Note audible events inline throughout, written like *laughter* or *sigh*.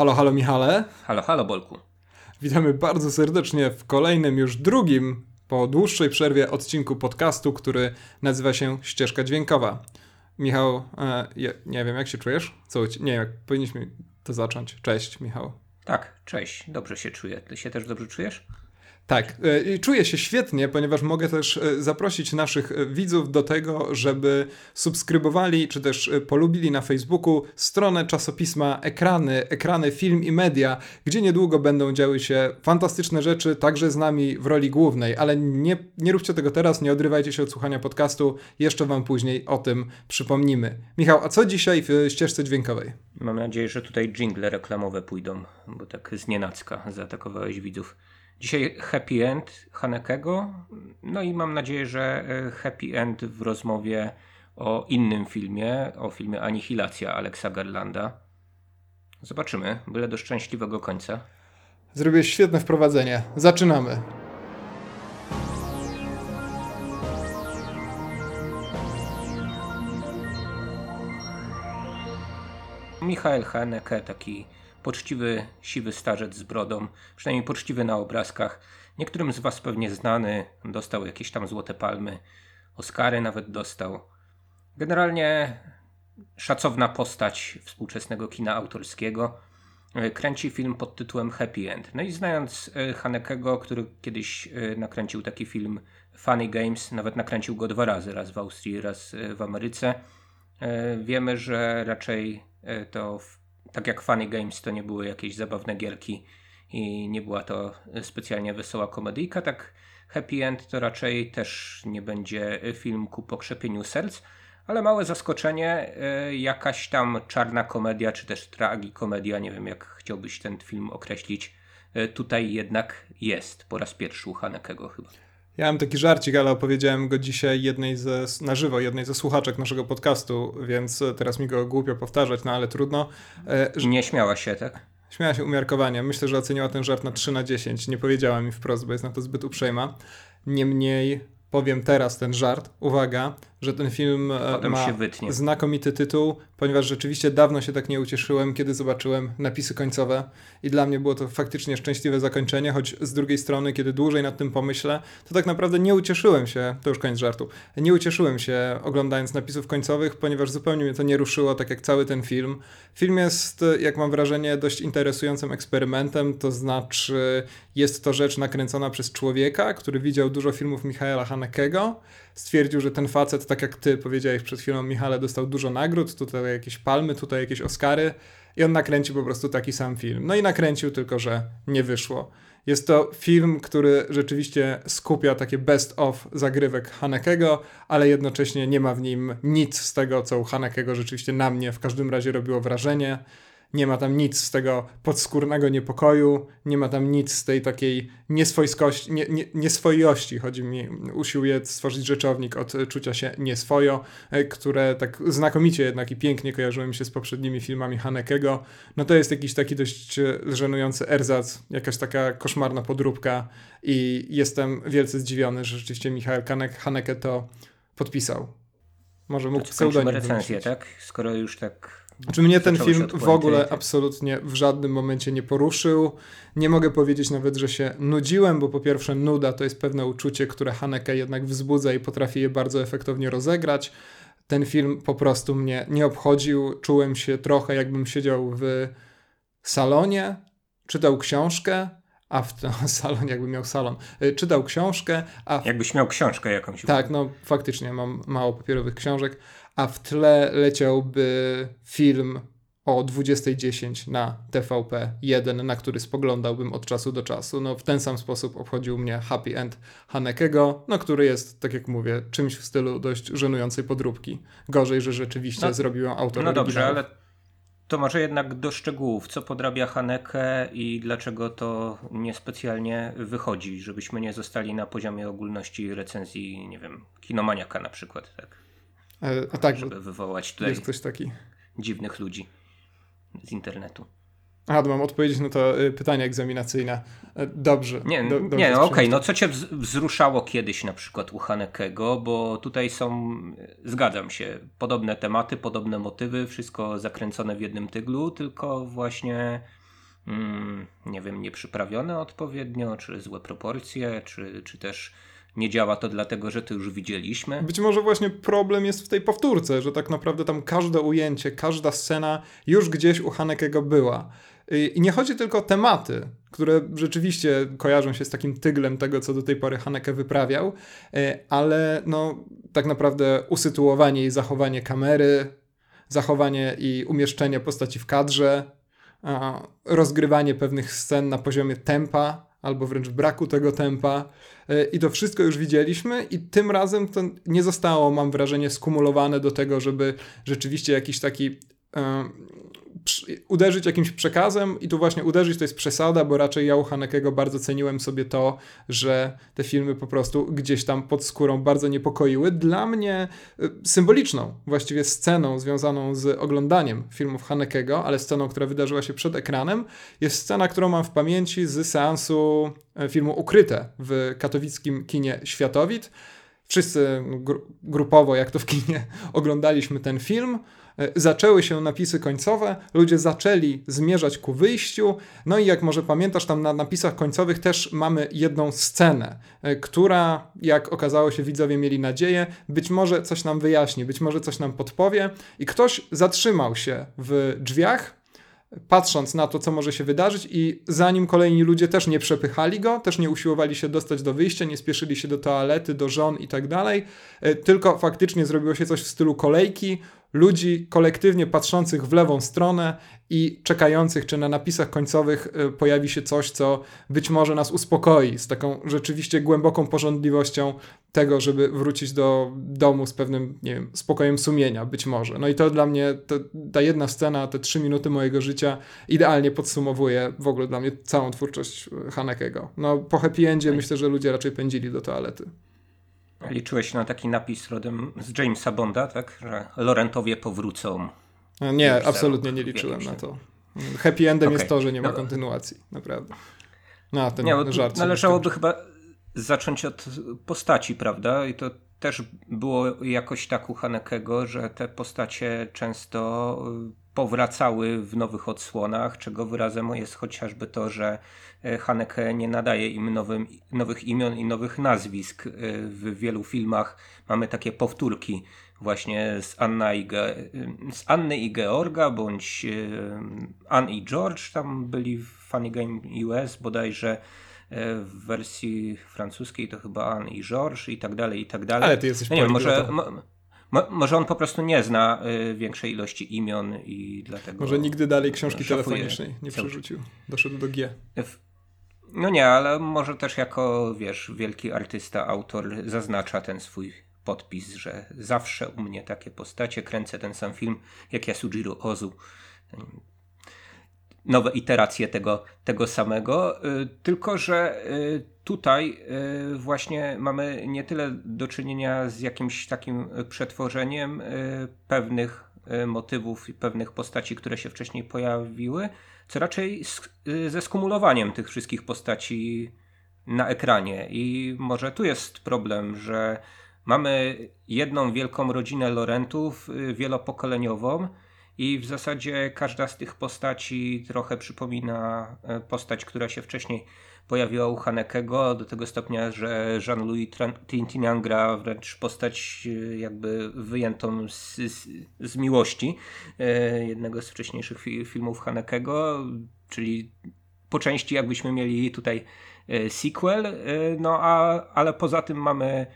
Halo, halo Michale. Halo, halo Bolku. Witamy bardzo serdecznie w kolejnym, już drugim, po dłuższej przerwie odcinku podcastu, który nazywa się Ścieżka Dźwiękowa. Michał, e, nie wiem, jak się czujesz? Co, nie wiem, powinniśmy to zacząć. Cześć, Michał. Tak, cześć. Dobrze się czuję. Ty się też dobrze czujesz? Tak, e, czuję się świetnie, ponieważ mogę też e, zaprosić naszych e, widzów do tego, żeby subskrybowali czy też polubili na Facebooku stronę czasopisma Ekrany, Ekrany Film i Media, gdzie niedługo będą działy się fantastyczne rzeczy, także z nami w roli głównej, ale nie, nie róbcie tego teraz, nie odrywajcie się od słuchania podcastu, jeszcze wam później o tym przypomnimy. Michał, a co dzisiaj w ścieżce dźwiękowej? Mam nadzieję, że tutaj jingle reklamowe pójdą, bo tak z nienacka zaatakowałeś widzów. Dzisiaj happy end Hanekego, no i mam nadzieję, że e, happy end w rozmowie o innym filmie, o filmie Anihilacja Alexa Garlanda. Zobaczymy, byle do szczęśliwego końca. Zrobiłeś świetne wprowadzenie. Zaczynamy. Michael Haneke, taki poczciwy, siwy starzec z brodą, przynajmniej poczciwy na obrazkach. Niektórym z Was pewnie znany, dostał jakieś tam złote palmy, Oscary nawet dostał. Generalnie szacowna postać współczesnego kina autorskiego. Kręci film pod tytułem Happy End. No i znając e, Hanekego, który kiedyś e, nakręcił taki film Funny Games, nawet nakręcił go dwa razy, raz w Austrii, raz e, w Ameryce, wiemy, że raczej to tak jak Funny Games to nie były jakieś zabawne gierki i nie była to specjalnie wesoła komedyjka, tak Happy End to raczej też nie będzie film ku pokrzepieniu serc, ale małe zaskoczenie, e, jakaś tam czarna komedia, czy też tragikomedia, nie wiem jak chciałbyś ten film określić, e, tutaj jednak jest po raz pierwszy u Hanekego chyba. Ja mam taki żarcik, ale opowiedziałem go dzisiaj jednej ze, na żywo, jednej ze słuchaczek naszego podcastu, więc teraz mi go głupio powtarzać, no ale trudno. E, nie śmiała się, tak? Śmiała się umiarkowanie. Myślę, że oceniła ten żart na 3 na 10. Nie powiedziała mi wprost, bo jest na to zbyt uprzejma. Niemniej powiem teraz ten żart. Uwaga, że ten film e, Potem ma znakomity tytuł, ponieważ rzeczywiście dawno się tak nie ucieszyłem, kiedy zobaczyłem napisy końcowe i dla mnie było to faktycznie szczęśliwe zakończenie, choć z drugiej strony, kiedy dłużej nad tym pomyślę, to tak naprawdę nie ucieszyłem się, to już koniec żartu, nie ucieszyłem się oglądając napisów końcowych, ponieważ zupełnie mnie to nie ruszyło, tak jak cały ten film. Film jest, jak mam wrażenie, dość interesującym eksperymentem, to znaczy jest to rzecz nakręcona przez człowieka, który widział dużo filmów Michaela Hanekego, stwierdził, że ten facet, tak jak ty powiedziałeś przed chwilą, Michale, dostał dużo nagród, tutaj jakieś palmy, tutaj jakieś Oscary i on nakręcił po prostu taki sam film. No i nakręcił, tylko że nie wyszło. Jest to film, który rzeczywiście skupia takie best of zagrywek Hanekego, ale jednocześnie nie ma w nim nic z tego, co u Hanekego rzeczywiście na mnie w każdym razie robiło wrażenie nie ma tam nic z tego podskórnego niepokoju, nie ma tam nic z tej takiej nieswojskości, nie, nie, nieswojości. Chodzi mi, usiłuje stworzyć rzeczownik od czucia się nieswojo, e, które tak znakomicie jednak i pięknie kojarzyły mi się z poprzednimi filmami Hanekego. No to jest jakiś taki dość e, żenujący erzac, jakaś taka koszmarna podróbka i jestem wielce zdziwiony, że rzeczywiście Michał Haneke to podpisał. Może mógł pseudonim recenzję, tak? Skoro już tak czy mnie ten film w ogóle absolutnie w żadnym momencie nie poruszył. Nie mogę powiedzieć nawet, że się nudziłem, bo po pierwsze nuda to jest pewne uczucie, które Haneke jednak wzbudza i potrafi je bardzo efektownie rozegrać. Ten film po prostu mnie nie obchodził. Czułem się trochę jakbym siedział w salonie, czytał książkę, a w tym *laughs* salonie, jakby miał salon, y, czytał książkę, a... W... Jakbyś miał książkę jakąś. Tak, no faktycznie mam mało papierowych książek, a w tle leciałby film o 20.10 na TVP1, na który spoglądałbym od czasu do czasu. No, w ten sam sposób obchodził mnie Happy End Hanekego, no, który jest, tak jak mówię, czymś w stylu dość żenującej podróbki. Gorzej, że rzeczywiście no, zrobiłem autor No dobrze, ale to może jednak do szczegółów, co podrabia Haneke i dlaczego to niespecjalnie wychodzi, żebyśmy nie zostali na poziomie ogólności recenzji, nie wiem, kinomaniaka na przykład, tak? E, a tak, żeby wywołać tutaj jest ktoś taki. dziwnych ludzi z internetu. To mam odpowiedzieć na to y, pytanie egzaminacyjne. E, dobrze. Nie, do, nie no okej, okay. no co cię wzruszało kiedyś na przykład u Hanekego, bo tutaj są, zgadzam się, podobne tematy, podobne motywy, wszystko zakręcone w jednym tyglu, tylko właśnie mm, nie wiem, nieprzyprawione odpowiednio, czy złe proporcje, czy, czy też nie działa to dlatego, że to już widzieliśmy. Być może właśnie problem jest w tej powtórce, że tak naprawdę tam każde ujęcie, każda scena już gdzieś u Hanekego była. I nie chodzi tylko o tematy, które rzeczywiście kojarzą się z takim tyglem tego, co do tej pory Haneke wyprawiał, e, ale no, tak naprawdę usytuowanie i zachowanie kamery, zachowanie i umieszczenie postaci w kadrze, rozgrywanie pewnych scen na poziomie tempa, albo wręcz braku tego tempa. E, I to wszystko już widzieliśmy, i tym razem to nie zostało, mam wrażenie, skumulowane do tego, żeby rzeczywiście jakiś taki uderzyć jakimś przekazem i tu właśnie uderzyć to jest przesada, bo raczej ja u Hanekego bardzo ceniłem sobie to, że te filmy po prostu gdzieś tam pod skórą bardzo niepokoiły. Dla mnie y, symboliczną właściwie sceną związaną z oglądaniem filmów Hanekego, ale sceną, która wydarzyła się przed ekranem, jest scena, którą mam w pamięci z seansu e, filmu Ukryte w katowickim kinie Światowit. Wszyscy grupowo, jak to w kinie, *laughs* oglądaliśmy ten film. E, zaczęły się napisy końcowe, ludzie zaczęli zmierzać ku wyjściu. No i jak może pamiętasz, tam na napisach końcowych też mamy jedną scenę, e, która, jak okazało się, widzowie mieli nadzieję, być może coś nam wyjaśni, być może coś nam podpowie. I ktoś zatrzymał się w drzwiach, patrząc na to, co może się wydarzyć, i zanim kolejni ludzie też nie przepychali go, też nie usiłowali się dostać do wyjścia, nie spieszyli się do toalety, do żon i tak dalej, e, tylko faktycznie zrobiło się coś w stylu kolejki, ludzi kolektywnie patrzących w lewą stronę i czekających, czy na napisach końcowych y, pojawi się coś, co być może nas uspokoi, z taką rzeczywiście głęboką porządliwością tego, żeby wrócić do domu z pewnym, nie wiem, spokojem sumienia, być może. No i to dla mnie, to, ta jedna scena, te trzy minuty mojego życia idealnie podsumowuje w ogóle dla mnie całą twórczość Hanekego. No po happy endzie myślę, że ludzie raczej pędzili do toalety. Liczyłeś na taki napis rodem z Jamesa Bonda, tak? Że Lorentowie powrócą. No nie, absolutnie nie liczyłem na to. Happy endem okay. jest to, że nie ma no. kontynuacji, naprawdę. No, ten nie, żart. Należałoby chyba zacząć od postaci, prawda? I to też było jakoś tak u Hanekego, że te postacie często powracały w nowych odsłonach, czego wyrazem jest chociażby to, że e, Haneke nie nadaje im nowym, nowych imion i nowych nazwisk. E, w wielu filmach mamy takie powtórki właśnie z, Anna i Ge z Anny i Georga, bądź e, Ann i George, tam byli w Funny Game US bodajże w wersji francuskiej to chyba Anne i George i tak dalej, i tak dalej. Ale ty jesteś no nie wiem, może, Mo, może on po prostu nie zna y, większej ilości imion i dlatego. Może nigdy dalej książki telefonicznej nie przerzucił. Doszedł do G. No nie, ale może też jako, wiesz, wielki artysta, autor zaznacza ten swój podpis, że zawsze u mnie takie postacie, kręcę ten sam film jak Yasujiro Ozu nowe iteracje tego, tego samego, y, tylko że y, tutaj y, właśnie mamy nie tyle do czynienia z jakimś takim przetworzeniem pewnych motywów i pewnych postaci, które się wcześniej pojawiły, co raczej ze skumulowaniem tych wszystkich postaci na ekranie. I może tu jest problem, że mamy jedną wielką rodzinę Lorentów, wielopokoleniową, i w zasadzie każda z tych postaci trochę przypomina e, postać, która się wcześniej pojawiła u Hanekego, do tego stopnia, że Jean-Louis Trintignant gra wręcz postać e, jakby wyjętą z, z, z miłości e, jednego z wcześniejszych fi filmów Hanekego, czyli po części jakbyśmy mieli tutaj sequel, no a, ale poza tym mamy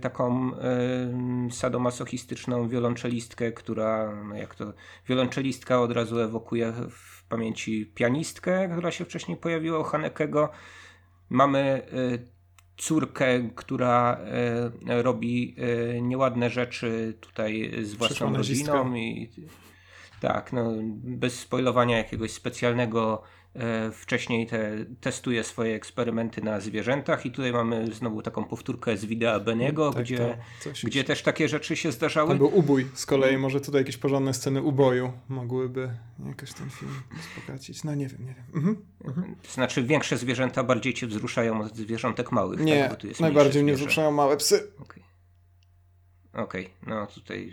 taką e, sadomasochistyczną wiolonczelistkę, która, no jak to, wiolonczelistka od razu ewokuje w pamięci pianistkę, która się wcześniej pojawiła u Hanekego. Mamy e, córkę, która robi nieładne rzeczy tutaj z własną rodziną i tak, no, bez spoilowania jakiegoś specjalnego E, wcześniej te, testuje swoje eksperymenty na zwierzętach i tutaj mamy znowu taką powtórkę z wideo Beniego, tak, gdzie, gdzie też takie rzeczy się zdarzały. Tam był ubój z kolei, może tutaj jakieś porządne sceny uboju mogłyby jakoś ten film uspokacić. No nie wiem, nie wiem. Mhm, mhm. Znaczy większe zwierzęta bardziej cię wzruszają od zwierzątek małych. Nie, tak? najbardziej mnie wzruszają małe psy. Okej, okay. okay. no tutaj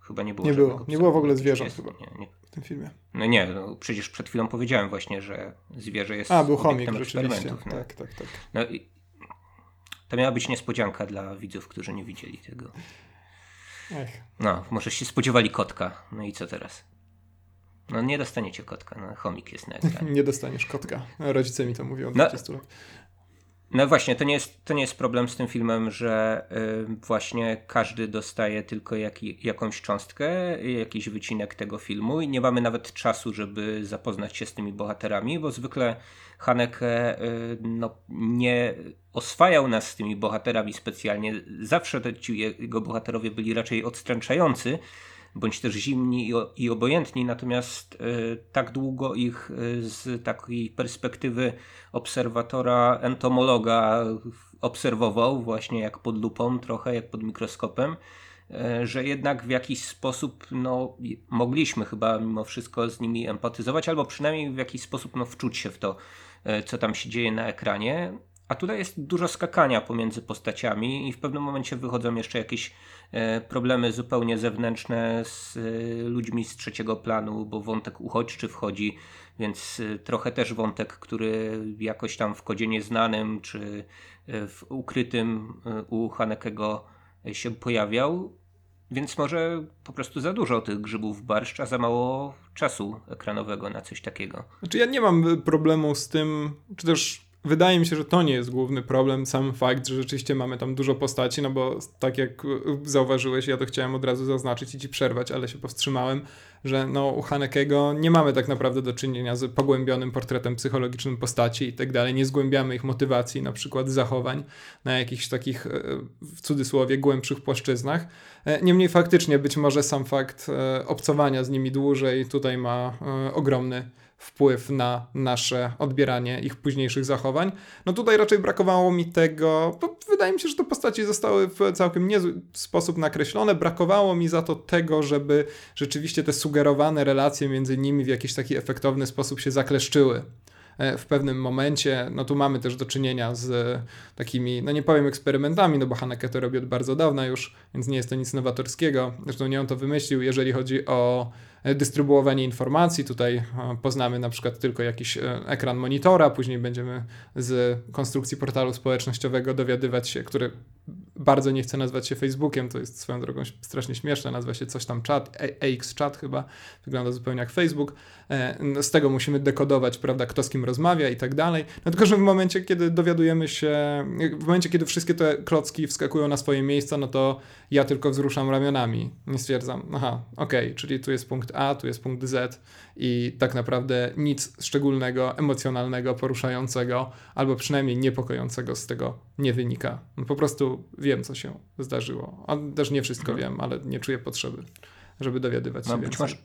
chyba nie było Nie było, nie było w ogóle zwierząt chyba. Nie, nie. Tym filmie. No nie, no przecież przed chwilą powiedziałem właśnie, że zwierzę jest A, był chomik, rzeczywiście. No. Tak, tak, tak. No to miała być niespodzianka dla widzów, którzy nie widzieli tego. Ech. No, może się spodziewali kotka. No i co teraz? No nie dostaniecie kotka, no chomik jest na ekranie. *laughs* nie dostaniesz kotka. Rodzice mi to mówią od no, 20 lat. No właśnie, to nie jest, to nie jest problem z tym filmem, że y, właśnie każdy dostaje tylko jak, jakąś cząstkę, jakiś wycinek tego filmu i nie mamy nawet czasu, żeby zapoznać się z tymi bohaterami, bo zwykle Haneke y, no, nie oswajał nas z tymi bohaterami specjalnie. Zawsze ci jego bohaterowie byli raczej odstręczający, bądź też zimni i, obojętni, natomiast y, tak długo ich y, z takiej perspektywy obserwatora, entomologa obserwował, właśnie jak pod lupą, trochę jak pod mikroskopem, y, że jednak w jakiś sposób no, mogliśmy chyba mimo wszystko z nimi empatyzować, albo przynajmniej w jakiś sposób no, wczuć się w to, co tam się dzieje na ekranie. A tutaj jest dużo skakania pomiędzy postaciami i w pewnym momencie wychodzą jeszcze jakieś e, problemy zupełnie zewnętrzne z e, ludźmi z trzeciego planu, bo wątek uchodźczy wchodzi, więc e, trochę też wątek, który jakoś tam w kodzie nieznanym czy w ukrytym u Hanekego się pojawiał. Więc może po prostu za dużo tych grzybów barszcz, a za mało czasu ekranowego na coś takiego. Znaczy ja nie mam problemu z tym, czy też wydaje mi się, że to nie jest główny problem, sam fakt, że rzeczywiście mamy tam dużo postaci, no bo tak jak zauważyłeś, ja to chciałem od razu zaznaczyć i ci przerwać, ale się powstrzymałem, że no u Hanekego nie mamy tak naprawdę do czynienia z pogłębionym portretem psychologicznym postaci i tak dalej, nie zgłębiamy ich motywacji, na przykład zachowań na jakichś takich e, w cudzysłowie głębszych płaszczyznach. E, niemniej faktycznie być może sam fakt e, obcowania z nimi dłużej tutaj ma ogromny wpływ na nasze odbieranie ich późniejszych zachowań. No tutaj raczej brakowało mi tego, bo wydaje mi się, że te postaci zostały w całkiem niezły sposób nakreślone. Brakowało mi za to tego, żeby rzeczywiście te sugerowane relacje między nimi w jakiś taki efektowny sposób się zakleszczyły e, w pewnym momencie. No tu mamy też do czynienia z takimi, no nie powiem eksperymentami, no bo Haneke to robi od bardzo dawna już, więc nie jest to nic nowatorskiego. Zresztą nie on to wymyślił, jeżeli chodzi o dystrybuowanie informacji. Tutaj e, poznamy na przykład tylko jakiś e, ekran monitora, później będziemy z konstrukcji portalu społecznościowego dowiadywać się, który bardzo nie chce nazwać się Facebookiem, to jest swoją drogą strasznie śmieszne, nazywa się coś tam chat, AX chat chyba, wygląda zupełnie jak Facebook. E, no, z tego musimy dekodować, prawda, kto z kim rozmawia i tak dalej. No tylko, że w momencie, kiedy dowiadujemy się, w momencie, kiedy wszystkie te klocki wskakują na swoje miejsca, no to ja tylko wzruszam ramionami. Nie stwierdzam, aha, okej, okay, czyli tu jest punkt A, tu jest punkt Z i tak naprawdę nic szczególnego, emocjonalnego, poruszającego, albo przynajmniej niepokojącego z tego nie wynika. No po prostu wiem, co się zdarzyło. A też nie wszystko no. wiem, ale nie czuję potrzeby, żeby dowiadywać no, się być Może,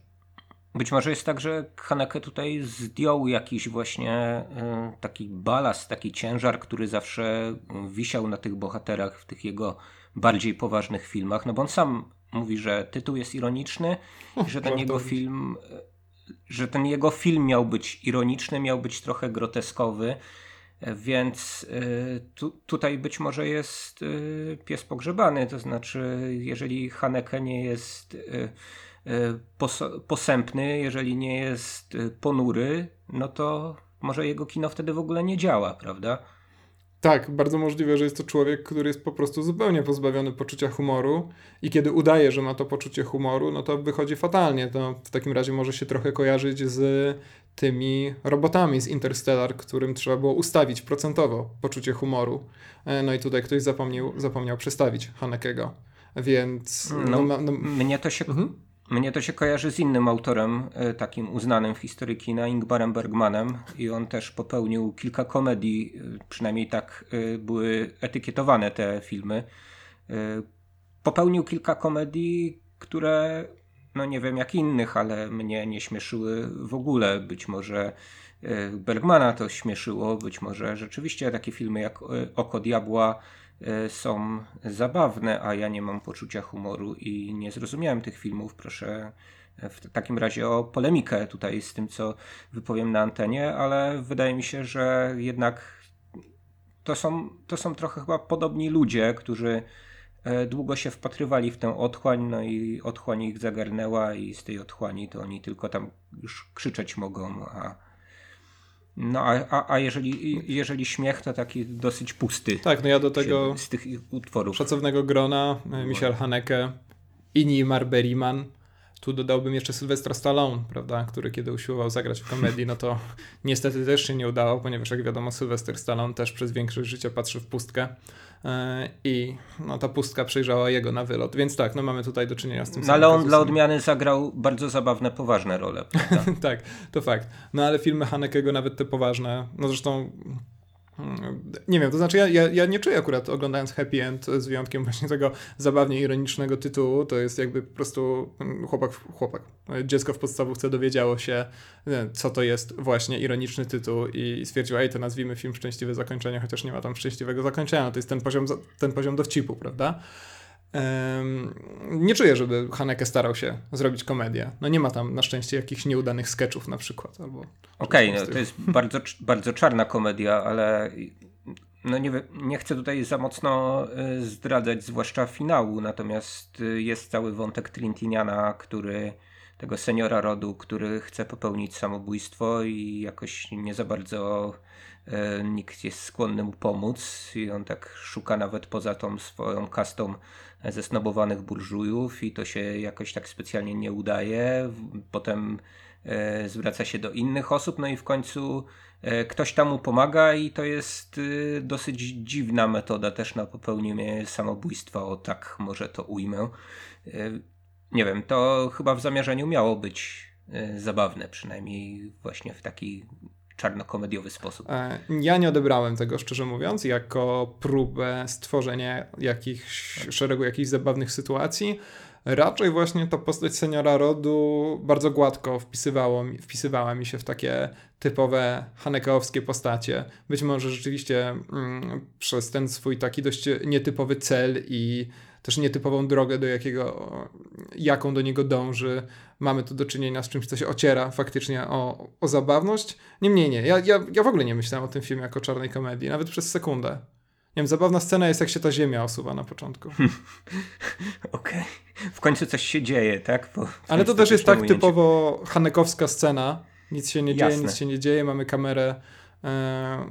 być może jest tak, że Haneke tutaj zdjął jakiś właśnie y, taki balast, taki ciężar, który zawsze wisiał na tych bohaterach w tych jego bardziej poważnych filmach, no bo on sam mówi, że tytuł jest ironiczny i że ten jego film że ten jego film miał być ironiczny, miał być trochę groteskowy, więc y, tu, tutaj być może jest y, pies pogrzebany, to znaczy jeżeli Haneke nie jest y, posępny, jeżeli nie jest ponury, no to może jego kino wtedy w ogóle nie działa, prawda? Tak, bardzo możliwe, że jest to człowiek, który jest po prostu zupełnie pozbawiony poczucia humoru i kiedy udaje, że ma to poczucie humoru, no to wychodzi fatalnie. To w takim razie może się trochę kojarzyć z tymi robotami z Interstellar, którym trzeba było ustawić procentowo poczucie humoru. E, no i tutaj ktoś zapomniał, zapomniał przestawić Hanekego. Więc. No, no, no, mnie to się. Mhm. Mnie to się kojarzy z innym autorem, e, takim uznanym w historii kina, Ingbarem Bergmanem i on też popełnił kilka komedii, e, przynajmniej tak e, były etykietowane te filmy. Popełnił kilka komedii, które no nie wiem jak innych, ale mnie nie śmieszyły w ogóle. Być może Bergmana to śmieszyło, być może rzeczywiście takie filmy jak Oko Diabła są zabawne, a ja nie mam poczucia humoru i nie zrozumiałem tych filmów. Proszę e, w takim razie o polemikę tutaj z tym, co wypowiem na antenie, ale wydaje mi się, że jednak to są, to są trochę chyba podobni ludzie, którzy długo się wpatrywali w tę otchłań, no i otchłań ich zagarnęła i z tej otchłani to oni tylko tam już krzyczeć mogą, a no a, a, a jeżeli, jeżeli śmiech to taki dosyć pusty. Tak, no ja do tego z tych utworów. Szacownego grona, e, Michel Haneke, Ingemar Bergman, tu dodałbym jeszcze Sylwestra Stallone, prawda, który kiedy usiłował zagrać w komedii, no to *laughs* niestety też się nie udało, ponieważ jak wiadomo Sylwester Stallone też przez większość życia patrzy w pustkę e, i no, ta pustka przejrzała jego na wylot, więc tak, no mamy tutaj do czynienia z tym No ale on dla odmiany zagrał bardzo zabawne, poważne role. *laughs* tak, to fakt. No ale filmy Hanekego, nawet te poważne, no zresztą nie wiem, to znaczy ja, ja, ja, nie czuję akurat oglądając Happy End z wyjątkiem właśnie tego zabawnie ironicznego tytułu, to jest jakby po prostu mm, chłopak, chłopak, dziecko w podstawówce dowiedziało się, co to jest właśnie ironiczny tytuł i stwierdziło, ej, to nazwijmy film Szczęśliwe Zakończenie, chociaż nie ma tam szczęśliwego zakończenia, no to jest ten poziom, ten poziom dowcipu, prawda? Nie czuję, żeby Haneke starał się zrobić komedię. No nie ma tam na szczęście jakichś nieudanych sketchów na przykład. Okej, okay, no, to jest bardzo, bardzo czarna komedia, ale no nie, nie chcę tutaj za mocno y, zdradzać, zwłaszcza finału, natomiast y, jest cały wątek Trintiniana, który tego seniora rodu, który chce popełnić samobójstwo i jakoś nie za bardzo nikt jest skłonny mu pomóc i on tak szuka nawet poza tą swoją kastą zesnobowanych burżujów i to się jakoś tak specjalnie nie udaje. Potem e, zwraca się do innych osób, no i w końcu e, ktoś tam mu pomaga i to jest e, dosyć dziwna metoda też na popełnienie samobójstwa, o tak może to ujmę. Nie wiem, to chyba w zamierzeniu miało być zabawne, przynajmniej właśnie w taki czarnokomediowy sposób. E, ja nie odebrałem tego, szczerze mówiąc, jako próbę stworzenia jakichś, szeregu jakichś zabawnych sytuacji. Raczej właśnie ta postać seniora rodu bardzo gładko wpisywało, wpisywała mi się w takie typowe hanekeowskie postacie. Być może rzeczywiście mm, przez ten swój taki dość nietypowy cel i też nietypową drogę, do jakiego, jaką do niego dąży. Mamy tu do czynienia z czymś, co się ociera faktycznie o, o zabawność. Niemniej nie, ja, ja, ja w ogóle nie myślałem o tym filmie jako czarnej komedii, nawet przez sekundę. Nie wiem, zabawna scena jest, jak się ta ziemia osuwa na początku. *laughs* Okej. Okay. W końcu coś się dzieje, tak? Po, Ale to też jest tak ujęciu. typowo hanekowska scena. Nic się nie dzieje, Jasne. nic się nie dzieje. Mamy kamerę e,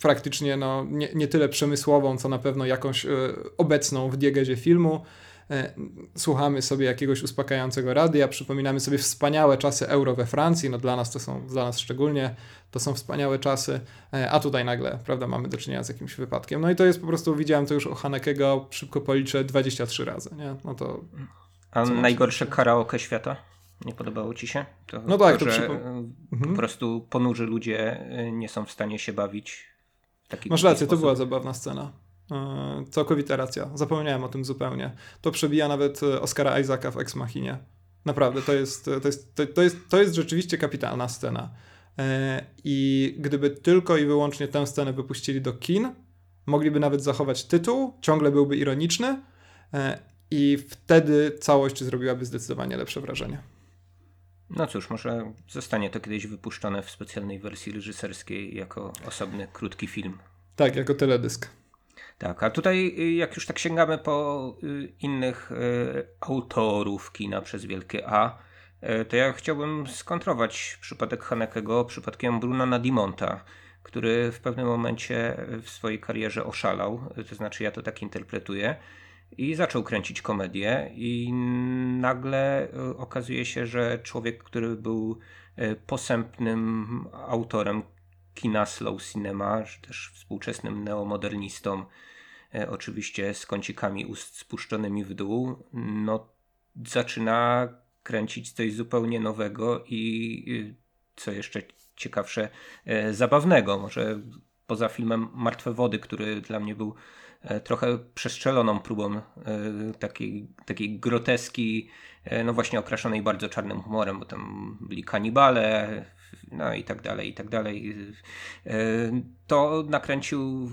praktycznie no, nie, nie tyle przemysłową, co na pewno jakąś e, obecną w diegezie filmu. E, słuchamy sobie jakiegoś uspokajającego radia, przypominamy sobie wspaniałe czasy euro we Francji, no dla nas to są, dla nas szczególnie, to są wspaniałe czasy, e, a tutaj nagle, prawda, mamy do czynienia z jakimś wypadkiem. No i to jest po prostu, widziałem to już o Hanekego, szybko policzę, 23 razy, nie? No to... A najgorsze karaoke świata? Nie podobało ci się? To no tak, to, że przypo... po mhm. prostu ponurzy ludzie nie są w stanie się bawić Masz rację, to była zabawna scena. Yy, całkowita racja. Zapomniałem o tym zupełnie. To przebija nawet e, Oscara Isaaca w Ex Machinie. Naprawdę, to jest, to jest, to, to jest, to jest rzeczywiście kapitalna scena. I gdyby tylko i wyłącznie tę scenę wypuścili do kin, mogliby nawet zachować tytuł, ciągle byłby ironiczny i wtedy całość zrobiłaby zdecydowanie lepsze wrażenie. No cóż, może zostanie to kiedyś wypuszczone w specjalnej wersji reżyserskiej jako osobny, krótki film. Tak, jako teledysk. Tak, a tutaj y, jak już tak sięgamy po y, innych y, autorów kina przez wielkie A, to ja chciałbym skontrować przypadek Hanekego przypadkiem Bruna Nadimonta, który w pewnym momencie w swojej karierze oszalał, to znaczy ja to tak interpretuję, i zaczął kręcić komedię i nagle okazuje się, że człowiek, który był posępnym autorem kina slow cinema, też współczesnym neomodernistą, e, oczywiście z kącikami ust spuszczonymi w dół, no zaczyna kręcić coś zupełnie nowego i co jeszcze ciekawsze, zabawnego. Może poza filmem Martwe Wody, który dla mnie był E, trochę przestrzeloną próbą e, takiej, takiej groteski, e, no właśnie okraszonej bardzo czarnym humorem, bo tam byli kanibale, no i tak dalej, i tak dalej. To nakręcił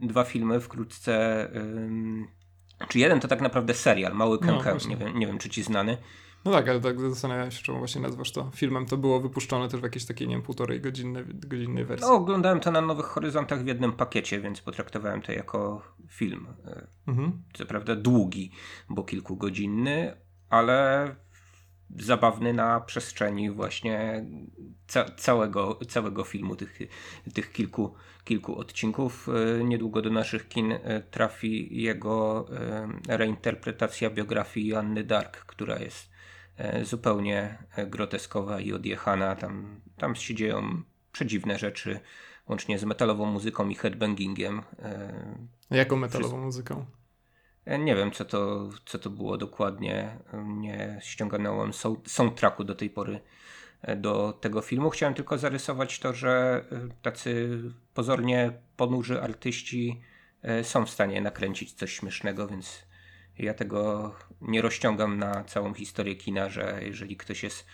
dwa filmy wkrótce, czy jeden to tak naprawdę serial, Mały Kękę, no, nie, wiem, nie wiem czy ci znany. No tak, ale tak zastanawiam się, czemu właśnie nazwasz to filmem. To było wypuszczone też w jakiejś takiej, nie wiem, półtorej godzinnej, godzinnej wersji. No, oglądałem to na Nowych Horyzontach w jednym pakiecie, więc potraktowałem to jako film. Mhm. Co prawda długi, bo kilkugodzinny, ale zabawny na przestrzeni właśnie ca całego, całego filmu, tych, tych kilku, kilku odcinków. E, niedługo do naszych kin e, trafi jego e, reinterpretacja biografii Joanny Dark, która jest zupełnie groteskowa i odjechana. Tam, tam się dzieją przedziwne rzeczy, łącznie z metalową muzyką i headbangingiem. Jaką metalową muzyką? Nie wiem, co to, co to było dokładnie. Nie ściągnąłem soundtracku do tej pory e, do tego filmu. Chciałem tylko zarysować to, że e, tacy pozornie ponurzy artyści e, są w stanie nakręcić coś śmiesznego, więc ja tego nie rozciągam na całą historię kina, że jeżeli ktoś jest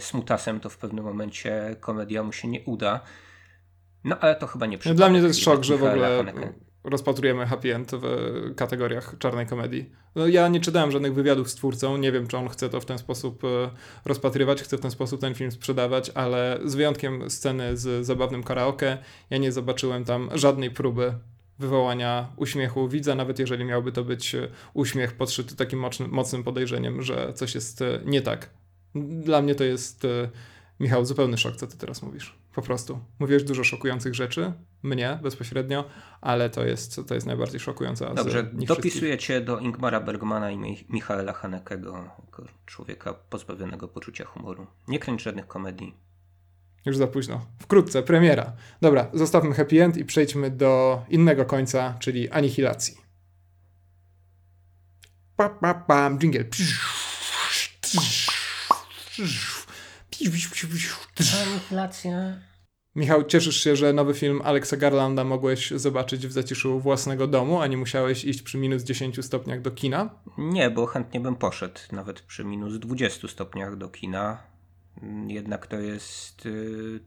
smutasem, to w pewnym momencie komedia mu się nie uda. No ale to chyba nie przypadek. Dla mnie to jest szok, że w ogóle Haneke rozpatrujemy happy end w kategoriach czarnej komedii. No, ja nie czytałem żadnych wywiadów z twórcą, nie wiem, czy on chce to w ten sposób e, rozpatrywać, chce w ten sposób ten film sprzedawać, ale z wyjątkiem sceny z zabawnym karaoke, ja nie zobaczyłem tam żadnej próby wywołania uśmiechu widza, nawet jeżeli miałby to być e, uśmiech podszyty takim mocnym, mocnym podejrzeniem, że coś jest e, nie tak. Dla mnie to jest, Michał, zupełny szok, co ty teraz mówisz. Po prostu. Mówisz dużo szokujących rzeczy, mnie bezpośrednio, ale to jest, to jest najbardziej szokujące. Dobrze, dopisuję cię do Ingmara Bergmana i Michaela Hanekego, jako człowieka pozbawionego poczucia humoru. Nie kręć żadnych komedii. Już za późno. Wkrótce, premiera. Dobra, zostawmy happy end i przejdźmy do innego końca, czyli anihilacji. Pa, pa, pam, jingle. Anihilacja. Michał, cieszysz się, że nowy film Alexa Garlanda mogłeś zobaczyć w zaciszu własnego domu, a nie musiałeś iść przy minus 10 stopniach do kina? Nie, bo chętnie bym poszedł nawet przy minus 20 stopniach do kina. Jednak to jest yy,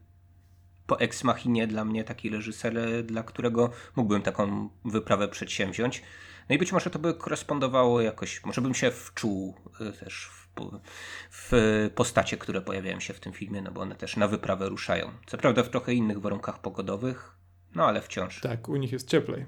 po ex machinie dla mnie taki reżyser, dla którego mógłbym taką wyprawę przedsięwziąć. No i być może to by korespondowało jakoś, może bym się wczuł yy, też w postacie, które pojawiają się w tym filmie, no bo one też na wyprawę ruszają. Co prawda w trochę innych warunkach pogodowych, no ale wciąż. Tak, u nich jest cieplej.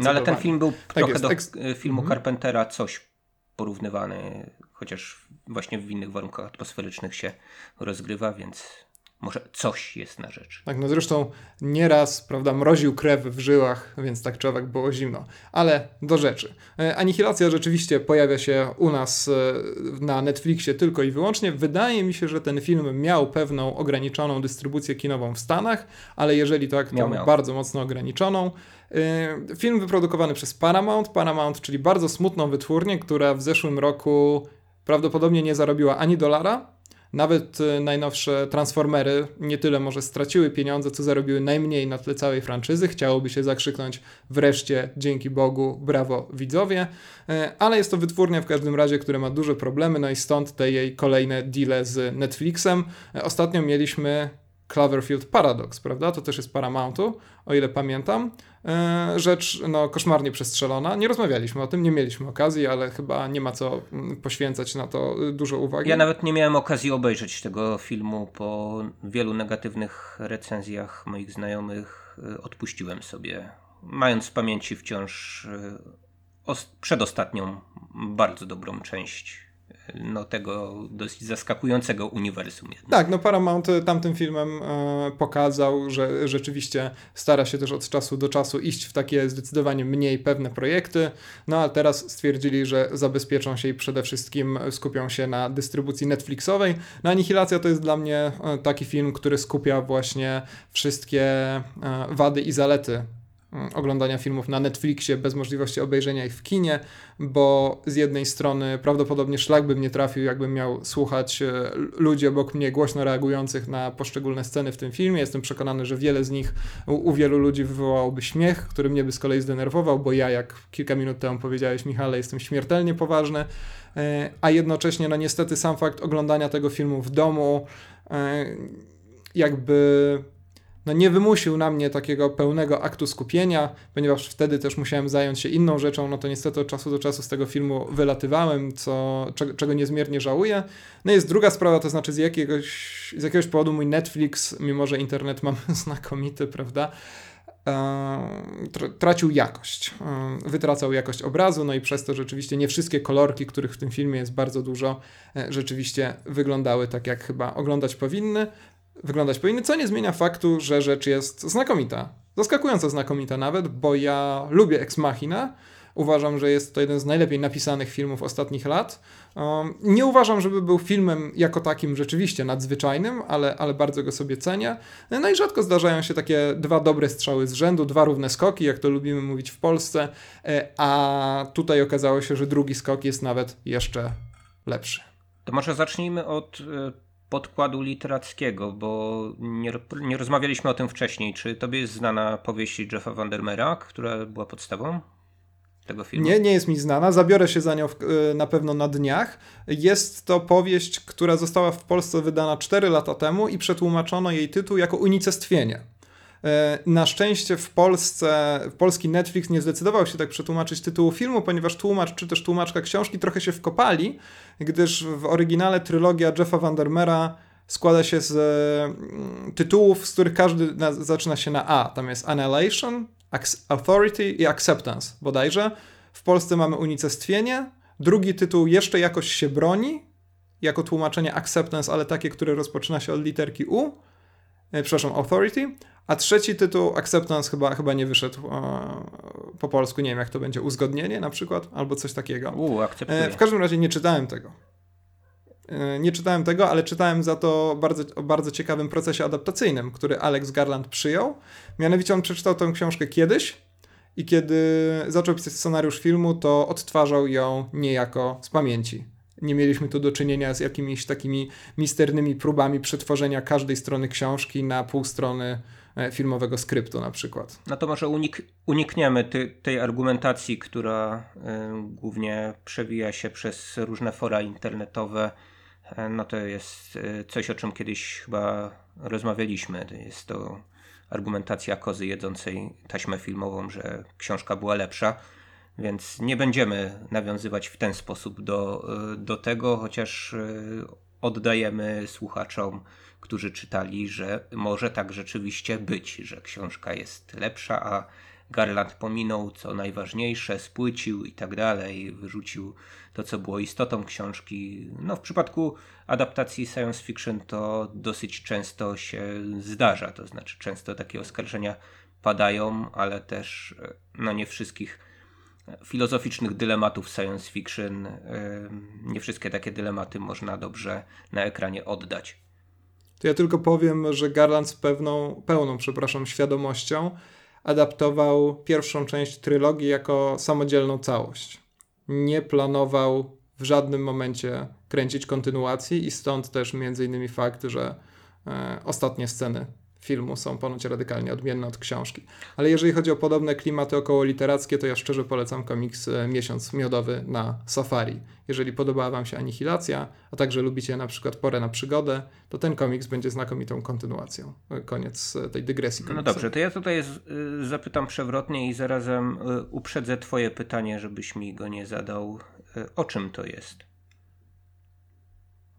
No ale ten film był tak trochę jest. do Eks filmu mhm. Carpentera coś porównywany, chociaż właśnie w innych warunkach atmosferycznych się rozgrywa, więc może coś jest na rzecz. Tak, no zresztą nieraz, prawda, mroził krew w żyłach, więc tak człowiek było zimno. Ale do rzeczy. E, Anihilacja rzeczywiście pojawia się u nas e, na Netflixie tylko i wyłącznie. Wydaje mi się, że ten film miał pewną ograniczoną dystrybucję kinową w Stanach, ale jeżeli tak, to miał, miał. bardzo mocno ograniczoną. E, film wyprodukowany przez Paramount. Paramount, czyli bardzo smutną wytwórnię, która w zeszłym roku prawdopodobnie nie zarobiła ani dolara, nawet y, najnowsze Transformery nie tyle może straciły pieniądze, co zarobiły najmniej na tle całej franczyzy. Chciałoby się zakrzyknąć wreszcie dzięki Bogu, brawo widzowie, y, ale jest to wytwórnia w każdym razie, która ma duże problemy, no i stąd te jej kolejne deale z Netflixem. Y, ostatnio mieliśmy Cloverfield Paradox, prawda? To też jest Paramountu, o ile pamiętam. E, rzecz no, koszmarnie przestrzelona. Nie rozmawialiśmy o tym, nie mieliśmy okazji, ale chyba nie ma co mm, poświęcać na to dużo uwagi. Ja nawet nie miałem okazji obejrzeć tego filmu po wielu negatywnych recenzjach moich znajomych. E, odpuściłem sobie, mając w pamięci wciąż e, przedostatnią, bardzo dobrą część no, tego dosyć zaskakującego uniwersum. Jednak. Tak, no Paramount tamtym filmem e, pokazał, że rzeczywiście stara się też od czasu do czasu iść w takie zdecydowanie mniej pewne projekty, no ale teraz stwierdzili, że zabezpieczą się i przede wszystkim skupią się na dystrybucji Netflixowej. No Anihilacja to jest dla mnie e, taki film, który skupia właśnie wszystkie e, wady i zalety oglądania filmów na Netflixie bez możliwości obejrzenia ich w kinie, bo z jednej strony prawdopodobnie szlak bym nie trafił, jakbym miał słuchać e, ludzi obok mnie głośno reagujących na poszczególne sceny w tym filmie. Jestem przekonany, że wiele z nich u, u wielu ludzi wywołałoby śmiech, który mnie by z kolei zdenerwował, bo ja, jak kilka minut temu powiedziałeś, Michale, jestem śmiertelnie poważny, e, a jednocześnie, no niestety, sam fakt oglądania tego filmu w domu, e, jakby no nie wymusił na mnie takiego pełnego aktu skupienia, ponieważ wtedy też musiałem zająć się inną rzeczą, no to niestety od czasu do czasu z tego filmu wylatywałem, co, czego, niezmiernie żałuję. No jest druga sprawa, to znaczy z jakiegoś, z jakiegoś powodu mój Netflix, mimo że internet mam *laughs* znakomity, prawda, tracił jakość, wytracał jakość obrazu, no i przez to rzeczywiście nie wszystkie kolorki, których w tym filmie jest bardzo dużo, e, rzeczywiście wyglądały tak, jak chyba oglądać powinny wyglądać powinny, co nie zmienia faktu, że rzecz jest znakomita. Zaskakująco znakomita nawet, bo ja lubię Ex Machina. Uważam, że jest to jeden z najlepiej napisanych filmów ostatnich lat. Um, nie uważam, żeby był filmem jako takim rzeczywiście nadzwyczajnym, ale, ale bardzo go sobie cenię. No i rzadko zdarzają się takie dwa dobre strzały z rzędu, dwa równe skoki, jak to lubimy mówić w Polsce, e, a tutaj okazało się, że drugi skok jest nawet jeszcze lepszy. To może zacznijmy od e, podkładu literackiego, bo nie, nie rozmawialiśmy o tym wcześniej. Czy tobie jest znana powieść Jeffa Vandermeera, która była podstawą tego filmu? Nie, nie jest mi znana. Zabiorę się za nią w, y, na pewno na dniach. Jest to powieść, która została w Polsce wydana 4 lata temu i przetłumaczono jej tytuł jako Unicestwienie. E, na szczęście w Polsce, polski Netflix nie zdecydował się tak przetłumaczyć tytułu filmu, ponieważ tłumacz czy też tłumaczka książki trochę się wkopali, gdyż w oryginale trylogia Jeffa Vandermeera składa się z mm, tytułów, z których każdy na, zaczyna się na A. Tam jest Annihilation, Authority i Acceptance bodajże. W Polsce mamy unicestwienie. Drugi tytuł jeszcze jakoś się broni, jako tłumaczenie Acceptance, ale takie, które rozpoczyna się od literki U. E, przepraszam, Authority. A trzeci tytuł, Acceptance, chyba, chyba nie wyszedł e, po polsku. Nie wiem, jak to będzie. Uzgodnienie na przykład, albo coś takiego. U, e, w każdym razie nie czytałem tego. E, nie czytałem tego, ale czytałem za to bardzo, o bardzo ciekawym procesie adaptacyjnym, który Alex Garland przyjął. Mianowicie on przeczytał tę książkę kiedyś i kiedy zaczął pisać scenariusz filmu, to odtwarzał ją niejako z pamięci nie mieliśmy tu do czynienia z jakimiś takimi misternymi próbami przetworzenia każdej strony książki na pół strony e, filmowego skryptu na przykład. No to może unik unikniemy ty tej argumentacji, która y, głównie przewija się przez różne fora internetowe. Y, no to jest coś, o czym kiedyś chyba rozmawialiśmy. Jest to argumentacja kozy jedzącej taśmę filmową, że książka była lepsza. Więc nie będziemy nawiązywać w ten sposób do, e, do tego, chociaż e, oddajemy słuchaczom, którzy czytali, że może tak rzeczywiście być, że książka jest lepsza, a Garland pominął co najważniejsze, spłycił i tak dalej, wyrzucił to, co było istotą książki. No, w przypadku adaptacji science fiction to dosyć często się zdarza, to znaczy często takie oskarżenia padają, ale też e, no, nie wszystkich filozoficznych dylematów science fiction. Nie wszystkie takie dylematy można dobrze na ekranie oddać. To ja tylko powiem, że Garland z pewną, pełną, przepraszam, świadomością adaptował pierwszą część trylogii jako samodzielną całość. Nie planował w żadnym momencie kręcić kontynuacji i stąd też między innymi fakt, że e, ostatnie sceny filmu są ponoć radykalnie odmienne od książki. Ale jeżeli chodzi o podobne klimaty około literackie, to ja szczerze polecam komiks e, Miesiąc Miodowy na Safari. Jeżeli podobała Wam się Anihilacja, a także lubicie na przykład Porę na przygodę, to ten komiks będzie znakomitą kontynuacją. E, koniec e, tej dygresji. No dobrze, to ja tutaj zapytam przewrotnie i zarazem uprzedzę Twoje pytanie, żebyś mi go nie zadał. O czym to jest?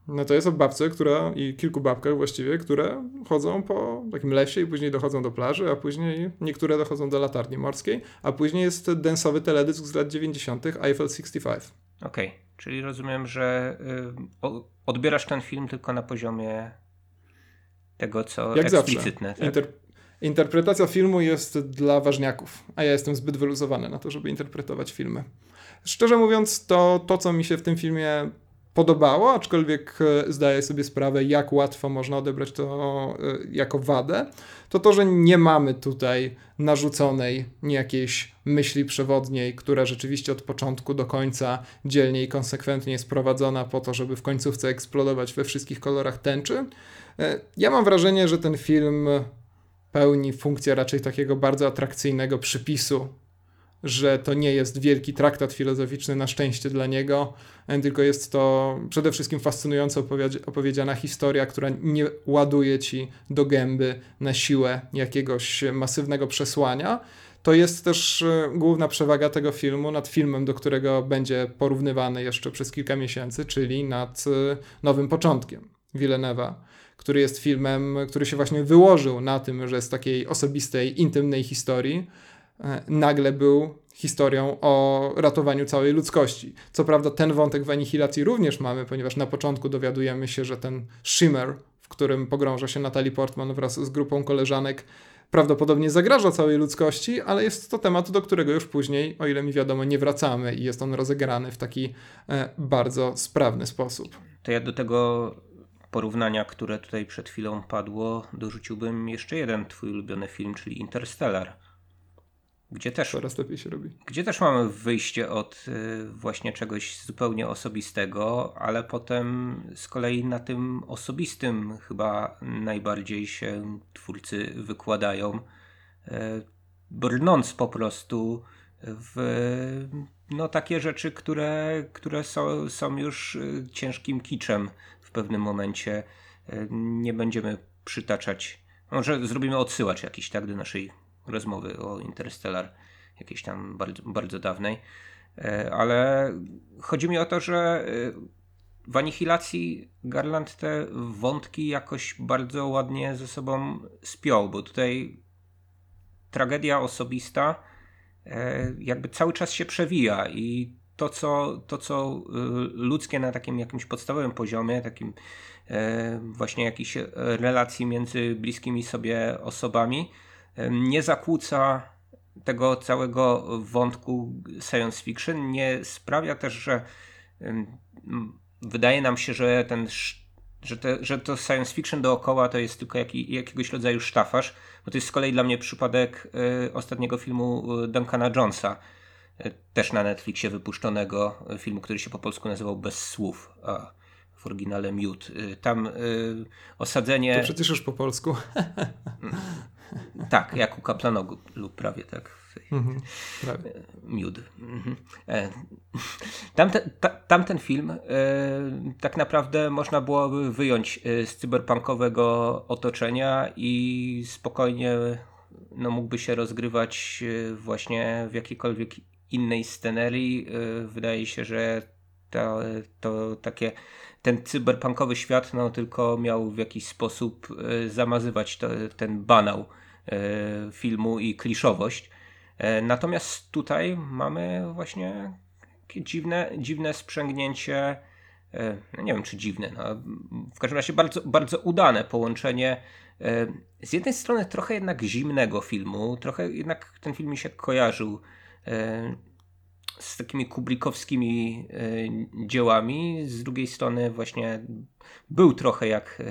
No to jest o babce, która i kilku babkach właściwie, które chodzą po takim lesie i później dochodzą do plaży, a później niektóre dochodzą do latarni morskiej, a później jest densowy teledysk z lat 90. Eiffel 65. Okej, okay. czyli rozumiem, że y, odbierasz ten film tylko na poziomie tego, co Jak eksplicitne. Zawsze. Tak? Inter interpretacja filmu jest dla ważniaków, a ja jestem zbyt wyluzowany na to, żeby interpretować filmy. Szczerze mówiąc, to, to co mi się w tym filmie podobało, aczkolwiek e, zdaję sobie sprawę, jak łatwo można odebrać to e, jako wadę, to to, że nie mamy tutaj narzuconej jakiejś myśli przewodniej, która rzeczywiście od początku do końca dzielnie i konsekwentnie jest prowadzona po to, żeby w końcówce eksplodować we wszystkich kolorach tęczy. E, ja mam wrażenie, że ten film pełni funkcję raczej takiego bardzo atrakcyjnego przypisu że to nie jest wielki traktat filozoficzny na szczęście dla niego, tylko jest to przede wszystkim fascynująco opowiedziana historia, która nie ładuje ci do gęby na siłę jakiegoś masywnego przesłania. To jest też e, główna przewaga tego filmu nad filmem, do którego będzie porównywany jeszcze przez kilka miesięcy, czyli nad e, Nowym Początkiem Villeneuve'a który jest filmem, który się właśnie wyłożył na tym, że z takiej osobistej, intymnej historii e, nagle był historią o ratowaniu całej ludzkości. Co prawda ten wątek w Anihilacji również mamy, ponieważ na początku dowiadujemy się, że ten shimmer, w którym pogrąża się Natalie Portman wraz z grupą koleżanek, prawdopodobnie zagraża całej ludzkości, ale jest to temat, do którego już później, o ile mi wiadomo, nie wracamy i jest on rozegrany w taki e, bardzo sprawny sposób. To ja do tego porównania, które tutaj przed chwilą padło, dorzuciłbym jeszcze jeden twój ulubiony film, czyli Interstellar. Gdzie też, Coraz lepiej się robi. Gdzie też mamy wyjście od y, właśnie czegoś zupełnie osobistego, ale potem z kolei na tym osobistym chyba najbardziej się twórcy wykładają, y, brnąc po prostu w no, takie rzeczy, które, które są, są już y, ciężkim kiczem w pewnym momencie. Nie będziemy przytaczać, może zrobimy odsyłacz jakiś tak do naszej rozmowy o Interstellar, jakiejś tam bardzo, bardzo dawnej. E, ale chodzi mi o to, że e, w Anihilacji Garland te wątki jakoś bardzo ładnie ze sobą spiął, bo tutaj tragedia osobista e, jakby cały czas się przewija i to, co, to, co ludzkie na takim jakimś podstawowym poziomie, takim właśnie jakiejś relacji między bliskimi sobie osobami, nie zakłóca tego całego wątku science fiction, nie sprawia też, że wydaje nam się, że ten że, te, że to science fiction dookoła to jest tylko jaki, jakiegoś rodzaju sztafaż, bo to jest z kolei dla mnie przypadek y, ostatniego filmu e, Duncana Jonesa, y, też na Netflixie wypuszczonego filmu, który się po polsku nazywał Bez słów, a w oryginale Mute. Y, tam osadzenie... To przecież już po polsku. Tak, jak u Kaplanogu lub prawie tak. Mhm, prawie. Miód. Mhm. E, tamten, ta, tamten film e, tak naprawdę można byłoby wyjąć e, z cyberpunkowego otoczenia i spokojnie no, mógłby się rozgrywać właśnie w jakiejkolwiek innej scenerii. Wydaje się, że to, to takie ten cyberpunkowy świat no, tylko miał w jakiś sposób zamazywać to, ten banał E, filmu i kliszowość. E, natomiast tutaj mamy właśnie takie dziwne, dziwne sprzęgnięcie, e, no nie wiem czy dziwne, no, w każdym razie bardzo, bardzo udane połączenie z jednej strony trochę jednak zimnego filmu, trochę jednak ten film mi się kojarzył z takimi kubrikowskimi dziełami, z drugiej strony właśnie był trochę jak,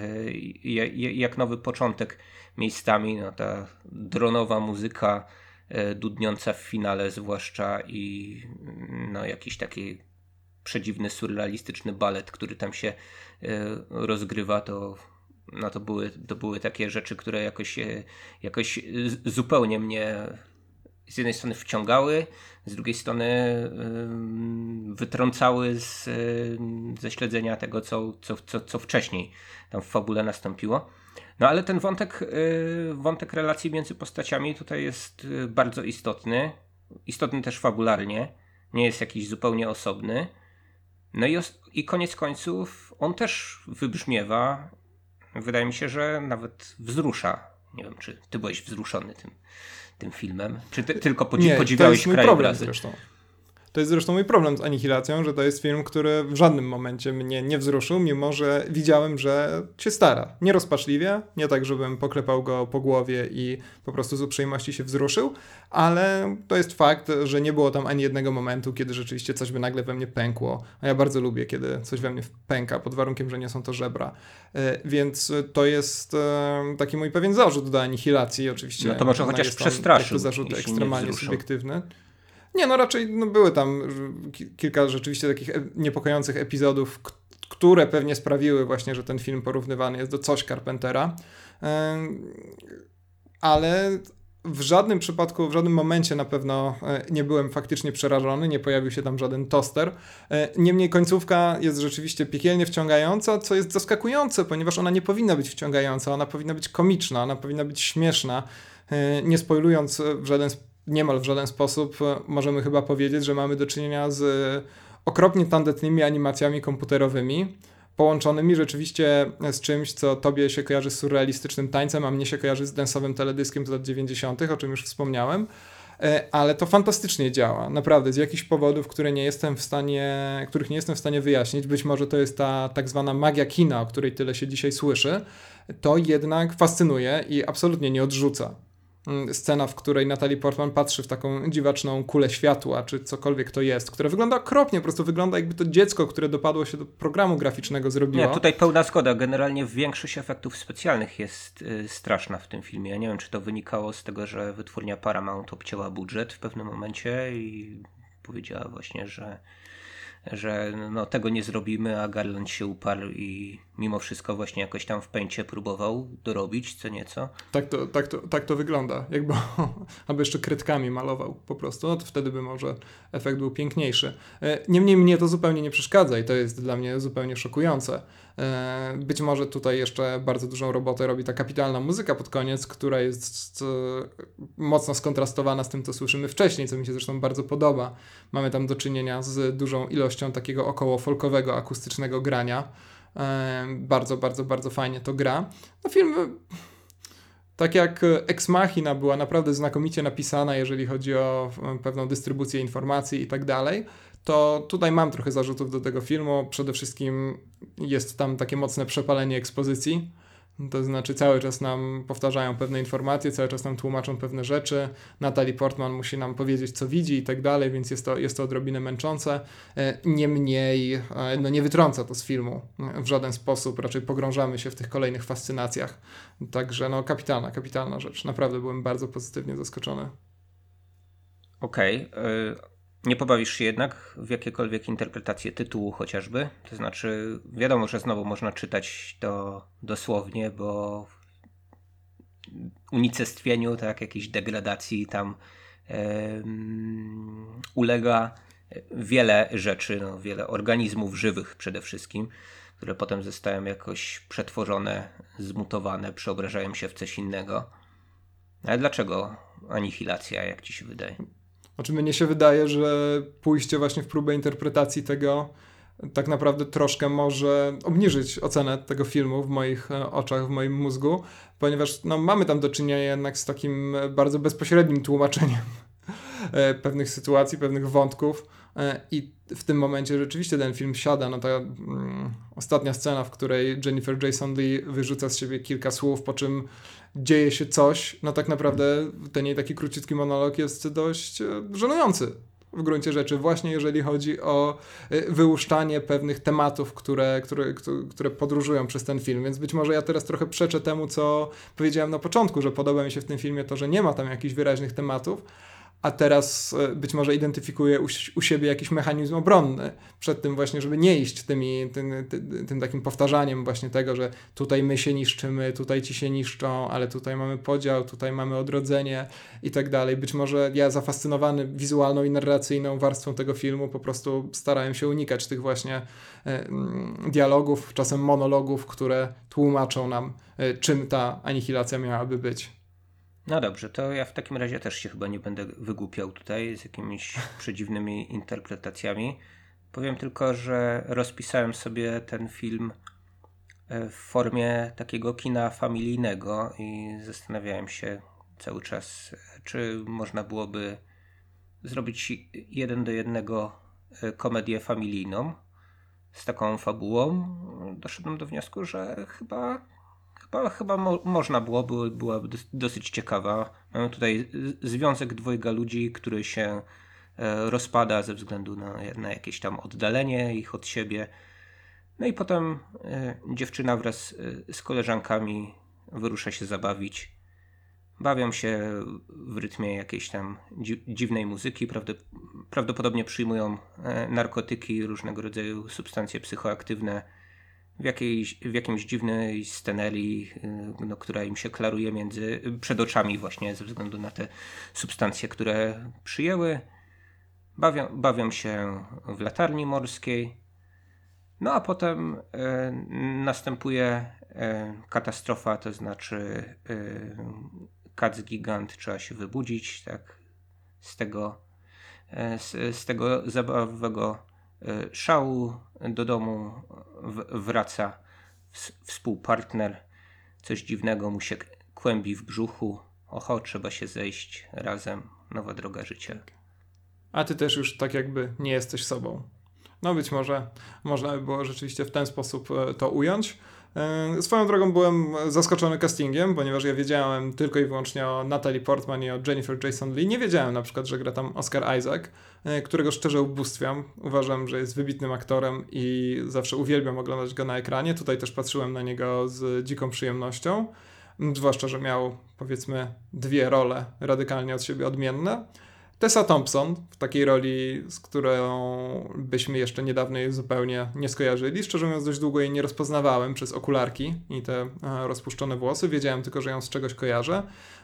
jak nowy początek miejscami. No, ta dronowa muzyka e, dudniąca w finale zwłaszcza i no, jakiś taki przedziwny, surrealistyczny balet, który tam się e, rozgrywa, to, no, to, były, to były takie rzeczy, które jakoś, jakoś zupełnie mnie z jednej strony wciągały, z drugiej strony wytrącały z, ze śledzenia tego, co, co, co, co wcześniej tam w fabule nastąpiło. No ale ten wątek, y, wątek relacji między postaciami tutaj jest y, bardzo istotny. Istotny też fabularnie. Nie jest jakiś zupełnie osobny. No i, i koniec końców on też wybrzmiewa. Wydaje mi się, że nawet wzrusza. Nie wiem, czy ty byłeś wzruszony tym, tym filmem, czy ty, tylko podzi- Nie, podziwiałeś to jest krajobrazy. Problem zresztą. To jest zresztą mój problem z Anihilacją, że to jest film, który w żadnym momencie mnie nie wzruszył, mimo że widziałem, że się stara. Nierozpaczliwie, nie tak, żebym poklepał go po głowie i po prostu z uprzejmości się wzruszył, ale to jest fakt, że nie było tam ani jednego momentu, kiedy rzeczywiście coś by nagle we mnie pękło. A ja bardzo lubię, kiedy coś we mnie pęka, pod warunkiem, że nie są to żebra. E, więc to jest e, taki mój pewien zarzut do Anihilacji, oczywiście. No to może chociaż przestraszył. zarzut ekstremalnie subiektywny. Nie, no raczej no były tam kilka rzeczywiście takich e, niepokojących epizodów, które pewnie sprawiły właśnie, że ten film porównywany jest do coś Carpentera. Ale w żadnym przypadku, w żadnym momencie na pewno e, nie byłem faktycznie przerażony, nie pojawił się tam żaden toster. E, niemniej końcówka jest rzeczywiście piekielnie wciągająca, co jest zaskakujące, ponieważ ona nie powinna być wciągająca, ona powinna być komiczna, ona powinna być śmieszna. Nie spoilując w żaden, niemal w żaden sposób, możemy chyba powiedzieć, że mamy do czynienia z okropnie tandetnymi animacjami komputerowymi połączonymi rzeczywiście z czymś, co tobie się kojarzy z surrealistycznym tańcem, a mnie się kojarzy z densowym teledyskiem z lat 90., o czym już wspomniałem. E, ale to fantastycznie działa, naprawdę, z jakichś powodów, które nie jestem w stanie, których nie jestem w stanie wyjaśnić. Być może to jest ta tak zwana magia kina, o której tyle się dzisiaj słyszy. To jednak fascynuje i absolutnie nie odrzuca. Mm, scena, w której Natalie Portman patrzy w taką dziwaczną kulę światła, czy cokolwiek to jest, które wygląda okropnie, po prostu wygląda jakby to dziecko, które dopadło się do programu graficznego zrobiło. Nie, tutaj pełna zgoda. Generalnie większość efektów specjalnych jest y, straszna w tym filmie. Ja nie wiem, czy to wynikało z tego, że wytwórnia Paramount obcięła budżet w pewnym momencie i powiedziała właśnie, że że no, tego nie zrobimy, a Garland się uparł i mimo wszystko właśnie jakoś tam w pęcie próbował dorobić co nieco. Tak to, tak to, tak to wygląda. Jakby *laughs* albo jeszcze kredkami malował po prostu, no to wtedy by może efekt był piękniejszy. E, niemniej mnie to zupełnie nie przeszkadza i to jest dla mnie zupełnie szokujące. E, być może tutaj jeszcze bardzo dużą robotę robi ta kapitalna muzyka pod koniec, która jest e, mocno skontrastowana z tym, co słyszymy wcześniej, co mi się zresztą bardzo podoba. Mamy tam do czynienia z dużą ilością takiego około folkowego, akustycznego grania. E, bardzo, bardzo, bardzo fajnie to gra. No film tak jak Ex Machina była naprawdę znakomicie napisana, jeżeli chodzi o pewną dystrybucję informacji i tak dalej, to tutaj mam trochę zarzutów do tego filmu. Przede wszystkim jest tam takie mocne przepalenie ekspozycji. To znaczy, cały czas nam powtarzają pewne informacje, cały czas nam tłumaczą pewne rzeczy. Natalie Portman musi nam powiedzieć, co widzi i tak dalej, więc jest to, jest to odrobinę męczące. E, niemniej, e, no nie wytrąca to z filmu w żaden sposób. Raczej pogrążamy się w tych kolejnych fascynacjach. Także, no, kapitalna, kapitalna rzecz. Naprawdę byłem bardzo pozytywnie zaskoczony. Okej. Okay. Nie pobawisz się jednak w jakiekolwiek interpretacje tytułu chociażby? To znaczy, wiadomo, że znowu można czytać to dosłownie, bo unicestwieniu, tak, jakiejś degradacji tam ulega wiele rzeczy, no, wiele organizmów żywych przede wszystkim, które potem zostają jakoś przetworzone, zmutowane, przeobrażają się w coś innego. Ale dlaczego anihilacja, jak ci się wydaje? Znaczy mnie się wydaje, że pójście właśnie w próbę interpretacji tego tak naprawdę troszkę może obniżyć ocenę tego filmu w moich e, oczach, w moim mózgu, ponieważ no, mamy tam do czynienia jednak z takim bardzo bezpośrednim tłumaczeniem e, pewnych sytuacji, pewnych wątków. e, i w tym momencie rzeczywiście ten film siada. No ta mm, ostatnia scena, w której Jennifer Jason Lee wyrzuca z siebie kilka słów, po czym dzieje się coś, no tak naprawdę ten jej taki króciutki monolog jest dość e, żenujący w gruncie rzeczy, właśnie jeżeli chodzi o e, wyłuszczanie pewnych tematów, które, które, które podróżują przez ten film. Więc być może ja teraz trochę przeczę temu, co powiedziałem na początku, że podoba mi się w tym filmie to, że nie ma tam jakichś wyraźnych tematów, a teraz e, być może identyfikuje u, u, siebie jakiś mechanizm obronny przed tym właśnie, żeby nie iść tymi, tym, tym, tym, takim powtarzaniem właśnie tego, że tutaj my się niszczymy, tutaj ci się niszczą, ale tutaj mamy podział, tutaj mamy odrodzenie i tak dalej. Być może ja zafascynowany wizualną i narracyjną warstwą tego filmu po prostu starałem się unikać tych właśnie e, mm, dialogów, czasem monologów, które tłumaczą nam, e, czym ta anihilacja miałaby być. No dobrze, to ja w takim razie też się chyba nie będę wygłupiał tutaj z jakimiś *laughs* przedziwnymi interpretacjami. Powiem tylko, że rozpisałem sobie ten film e, w formie takiego kina familijnego i zastanawiałem się cały czas, czy można byłoby zrobić jeden do jednego e, komedię familijną z taką fabułą. Doszedłem do wniosku, że chyba chyba, chyba mo można byłoby, byłaby dosyć ciekawa. Mamy tutaj związek dwojga ludzi, który się e, rozpada ze względu na, na jakieś tam oddalenie ich od siebie. No i potem e, dziewczyna wraz e, z koleżankami wyrusza się zabawić. Bawią się w rytmie jakiejś tam dziwnej muzyki, prawdopodobnie przyjmują narkotyki, różnego rodzaju substancje psychoaktywne w, jakiejś, w jakimś dziwnej scenerii, no, która im się klaruje między, przed oczami właśnie ze względu na te substancje, które przyjęły. Bawią, bawią się w latarni morskiej. No a potem e, następuje e, katastrofa, to znaczy e, kac gigant, trzeba się wybudzić, tak, z tego, z, z tego zabawowego szału do domu wraca współpartner, coś dziwnego mu się kłębi w brzuchu, oho, trzeba się zejść razem, nowa droga życia. A ty też już tak jakby nie jesteś sobą. No być może można by było rzeczywiście w ten sposób e, to ująć. E, swoją drogą byłem zaskoczony castingiem, ponieważ ja wiedziałem tylko i wyłącznie o Natalie Portman i o Jennifer Jason Lee. Nie wiedziałem na przykład, że gra tam Oscar Isaac, e, którego szczerze ubóstwiam. Uważam, że jest wybitnym aktorem i zawsze uwielbiam oglądać go na ekranie. Tutaj też patrzyłem na niego z dziką przyjemnością. Zwłaszcza, że miał powiedzmy dwie role radykalnie od siebie odmienne. Tessa Thompson w takiej roli, z którą byśmy jeszcze niedawno jej zupełnie nie skojarzyli. Szczerze mówiąc, dość długo jej nie rozpoznawałem przez okularki i te e, rozpuszczone włosy. Wiedziałem tylko, że ją z czegoś kojarzę.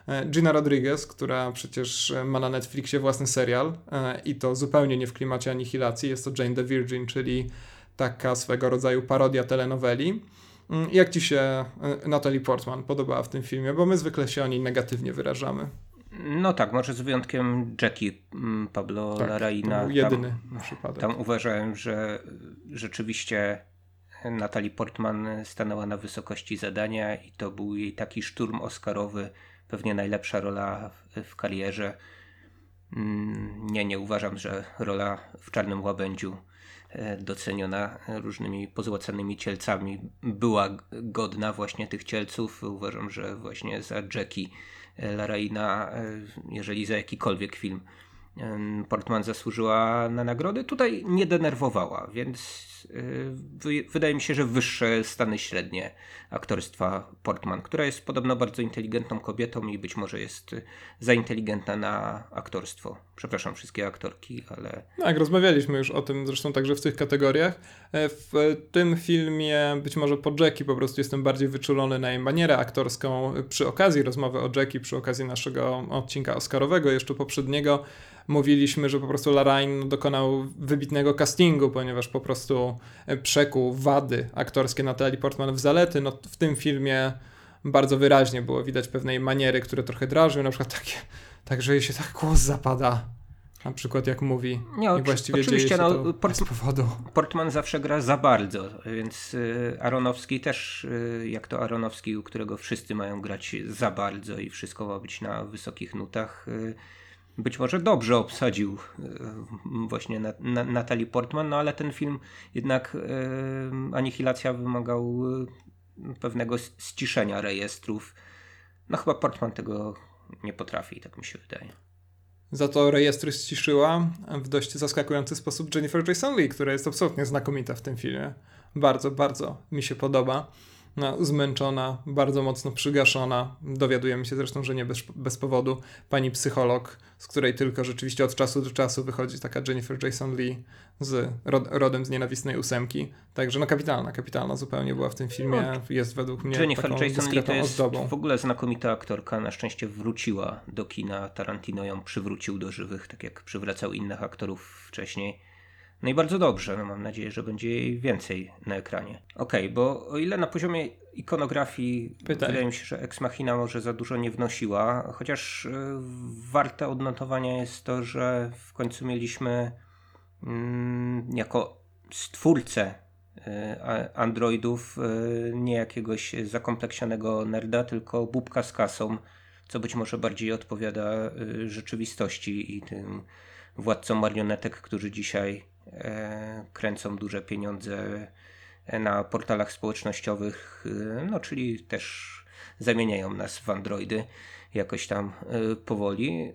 E, Gina Rodriguez, która przecież ma na Netflixie własny serial e, i to zupełnie nie w klimacie anihilacji. Jest to Jane the Virgin, czyli taka swego rodzaju parodia telenoweli. Mm, jak ci się Natalie Portman podobała w tym filmie? Bo my zwykle się o niej negatywnie wyrażamy. No tak, może z wyjątkiem Jackie mm, Pablo tak, Larraina. To był jedyny tam, przypadek. Tam uważałem, że rzeczywiście Natalie Portman stanęła na wysokości zadania i to był jej taki szturm oscarowy, pewnie najlepsza rola w, w karierze. Mm, nie, nie uważam, że rola w Czarnym Łabędziu e, doceniona różnymi pozłacanymi cielcami była godna właśnie tych cielców. Uważam, że właśnie za Jackie Laraina, e, jeżeli za jakikolwiek film Portman zasłużyła na nagrody. Tutaj nie denerwowała, więc e, wydaje mi się, że wyższe stany średnie aktorstwa Portman, która jest podobno bardzo inteligentną kobietą i być może jest za inteligentna na aktorstwo. Przepraszam wszystkie aktorki, ale. Tak, rozmawialiśmy już o tym zresztą także w tych kategoriach. E, w tym filmie, być może po Jackie, po prostu jestem bardziej wyczulony na jej manierę aktorską. Przy okazji rozmowy o Jackie, przy okazji naszego odcinka Oscarowego, jeszcze poprzedniego, mówiliśmy, że po prostu Larain dokonał wybitnego castingu, ponieważ po prostu przekuł wady aktorskie Natalie Portman w zalety. No, w tym filmie bardzo wyraźnie było widać pewnej maniery, które trochę drażnią, na przykład takie, tak, że jej się tak głos zapada. Na przykład jak mówi nie, i właściwie oczywiście, no, to Port. Portman zawsze gra za bardzo, więc y, Aronowski też, y, jak to Aronowski, u którego wszyscy mają grać za bardzo i wszystko ma być na wysokich nutach, być może dobrze obsadził właśnie Natalie Portman, no ale ten film jednak Anihilacja wymagał pewnego ściszenia rejestrów. No chyba Portman tego nie potrafi, tak mi się wydaje. Za to rejestry ściszyła w dość zaskakujący sposób Jennifer Jason Lee, która jest absolutnie znakomita w tym filmie. Bardzo, bardzo mi się podoba no, zmęczona, bardzo mocno przygaszona. Dowiadujemy się zresztą, że nie bez, bez powodu. Pani psycholog, z której tylko rzeczywiście od czasu do czasu wychodzi taka Jennifer Jason Lee z rod, rodem z nienawistnej ósemki. Także no kapitalna, kapitalna zupełnie była w tym filmie. No, jest według mnie Jennifer taką Jason Lee to jest ozdobą. w ogóle znakomita aktorka. Na szczęście wróciła do kina. Tarantino ją przywrócił do żywych, tak jak przywracał innych aktorów wcześniej. No i bardzo dobrze, no mam nadzieję, że będzie jej więcej na ekranie. Okej, okay, bo o ile na poziomie ikonografii Pytaj. wydaje mi się, że Ex Machina może za dużo nie wnosiła, chociaż y, warte odnotowania jest to, że w końcu mieliśmy mm, jako stwórcę y, androidów y, nie jakiegoś zakompleksionego nerda, tylko bubka z kasą, co być może bardziej odpowiada rzeczywistości i tym władcom marionetek, którzy dzisiaj kręcą duże pieniądze na portalach społecznościowych, e, no czyli też zamieniają nas w androidy jakoś tam e, powoli.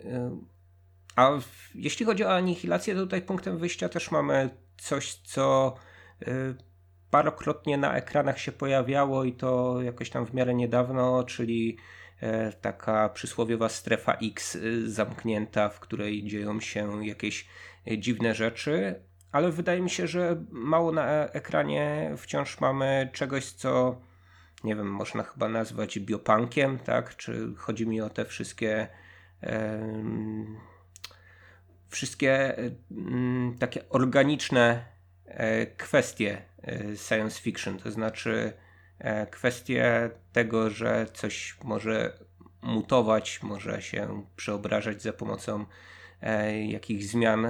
A jeśli chodzi o anihilację, to tutaj punktem wyjścia też mamy coś, co parokrotnie na ekranach się pojawiało i to jakoś tam w miarę niedawno, czyli taka przysłowiowa strefa X zamknięta, w której dzieją się jakieś dziwne rzeczy, ale wydaje mi się, że mało na ekranie wciąż mamy czegoś, co nie wiem, można chyba nazwać biopunkiem, tak? Czy chodzi mi o te wszystkie wszystkie takie organiczne e, kwestie e, science fiction, to znaczy e, kwestie tego, że coś może mutować, może się przeobrażać za pomocą jakichś zmian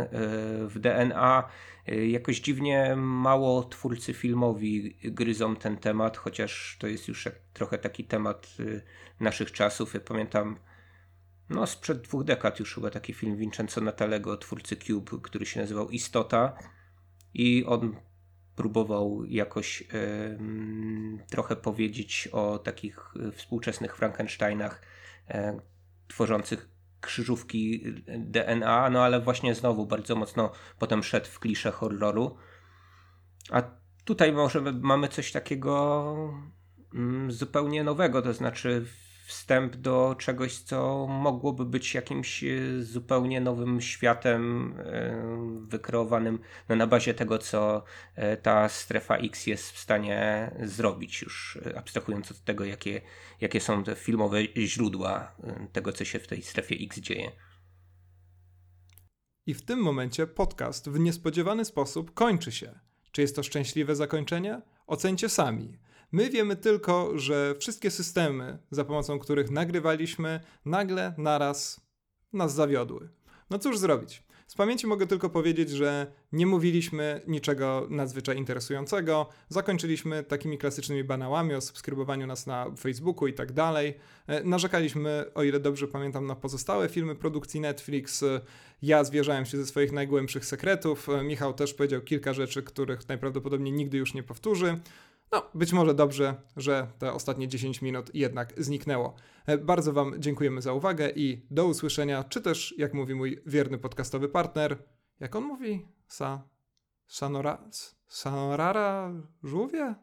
w DNA. Jakoś dziwnie mało twórcy filmowi gryzą ten temat, chociaż to jest już trochę taki temat naszych czasów. Ja pamiętam no sprzed dwóch dekad już chyba taki film Vincenzo Natalego, twórcy Cube, który się nazywał Istota i on próbował jakoś trochę powiedzieć o takich e, współczesnych Frankensteinach e, tworzących krzyżówki DNA, no ale właśnie znowu bardzo mocno potem szedł w klisze horroru. A tutaj może mamy coś takiego mm, zupełnie nowego, to znaczy wstęp do czegoś, co mogłoby być jakimś e, zupełnie nowym światem e, wykreowanym no, na bazie tego, co e, ta strefa X jest w stanie zrobić, już abstrahując od tego, jakie, jakie są te filmowe źródła tego, co się w tej strefie X dzieje. I w tym momencie podcast w niespodziewany sposób kończy się. Czy jest to szczęśliwe zakończenie? Ocencie sami. My wiemy tylko, że wszystkie systemy, za pomocą których nagrywaliśmy, nagle naraz nas zawiodły. No cóż zrobić? Z pamięci mogę tylko powiedzieć, że nie mówiliśmy niczego nadzwyczaj interesującego. Zakończyliśmy takimi klasycznymi banałami o subskrybowaniu nas na Facebooku i tak dalej. E, narzekaliśmy, o ile dobrze pamiętam, na pozostałe filmy produkcji Netflix. Ja zwierzałem się ze swoich najgłębszych sekretów. E, Michał też powiedział kilka rzeczy, których najprawdopodobniej nigdy już nie powtórzy. No, być może dobrze, że te ostatnie 10 minut jednak zniknęło. E, bardzo Wam dziękujemy za uwagę i do usłyszenia, czy też, jak mówi mój wierny podcastowy partner, jak on mówi? Sa... Sanora... Sanorara żółwie?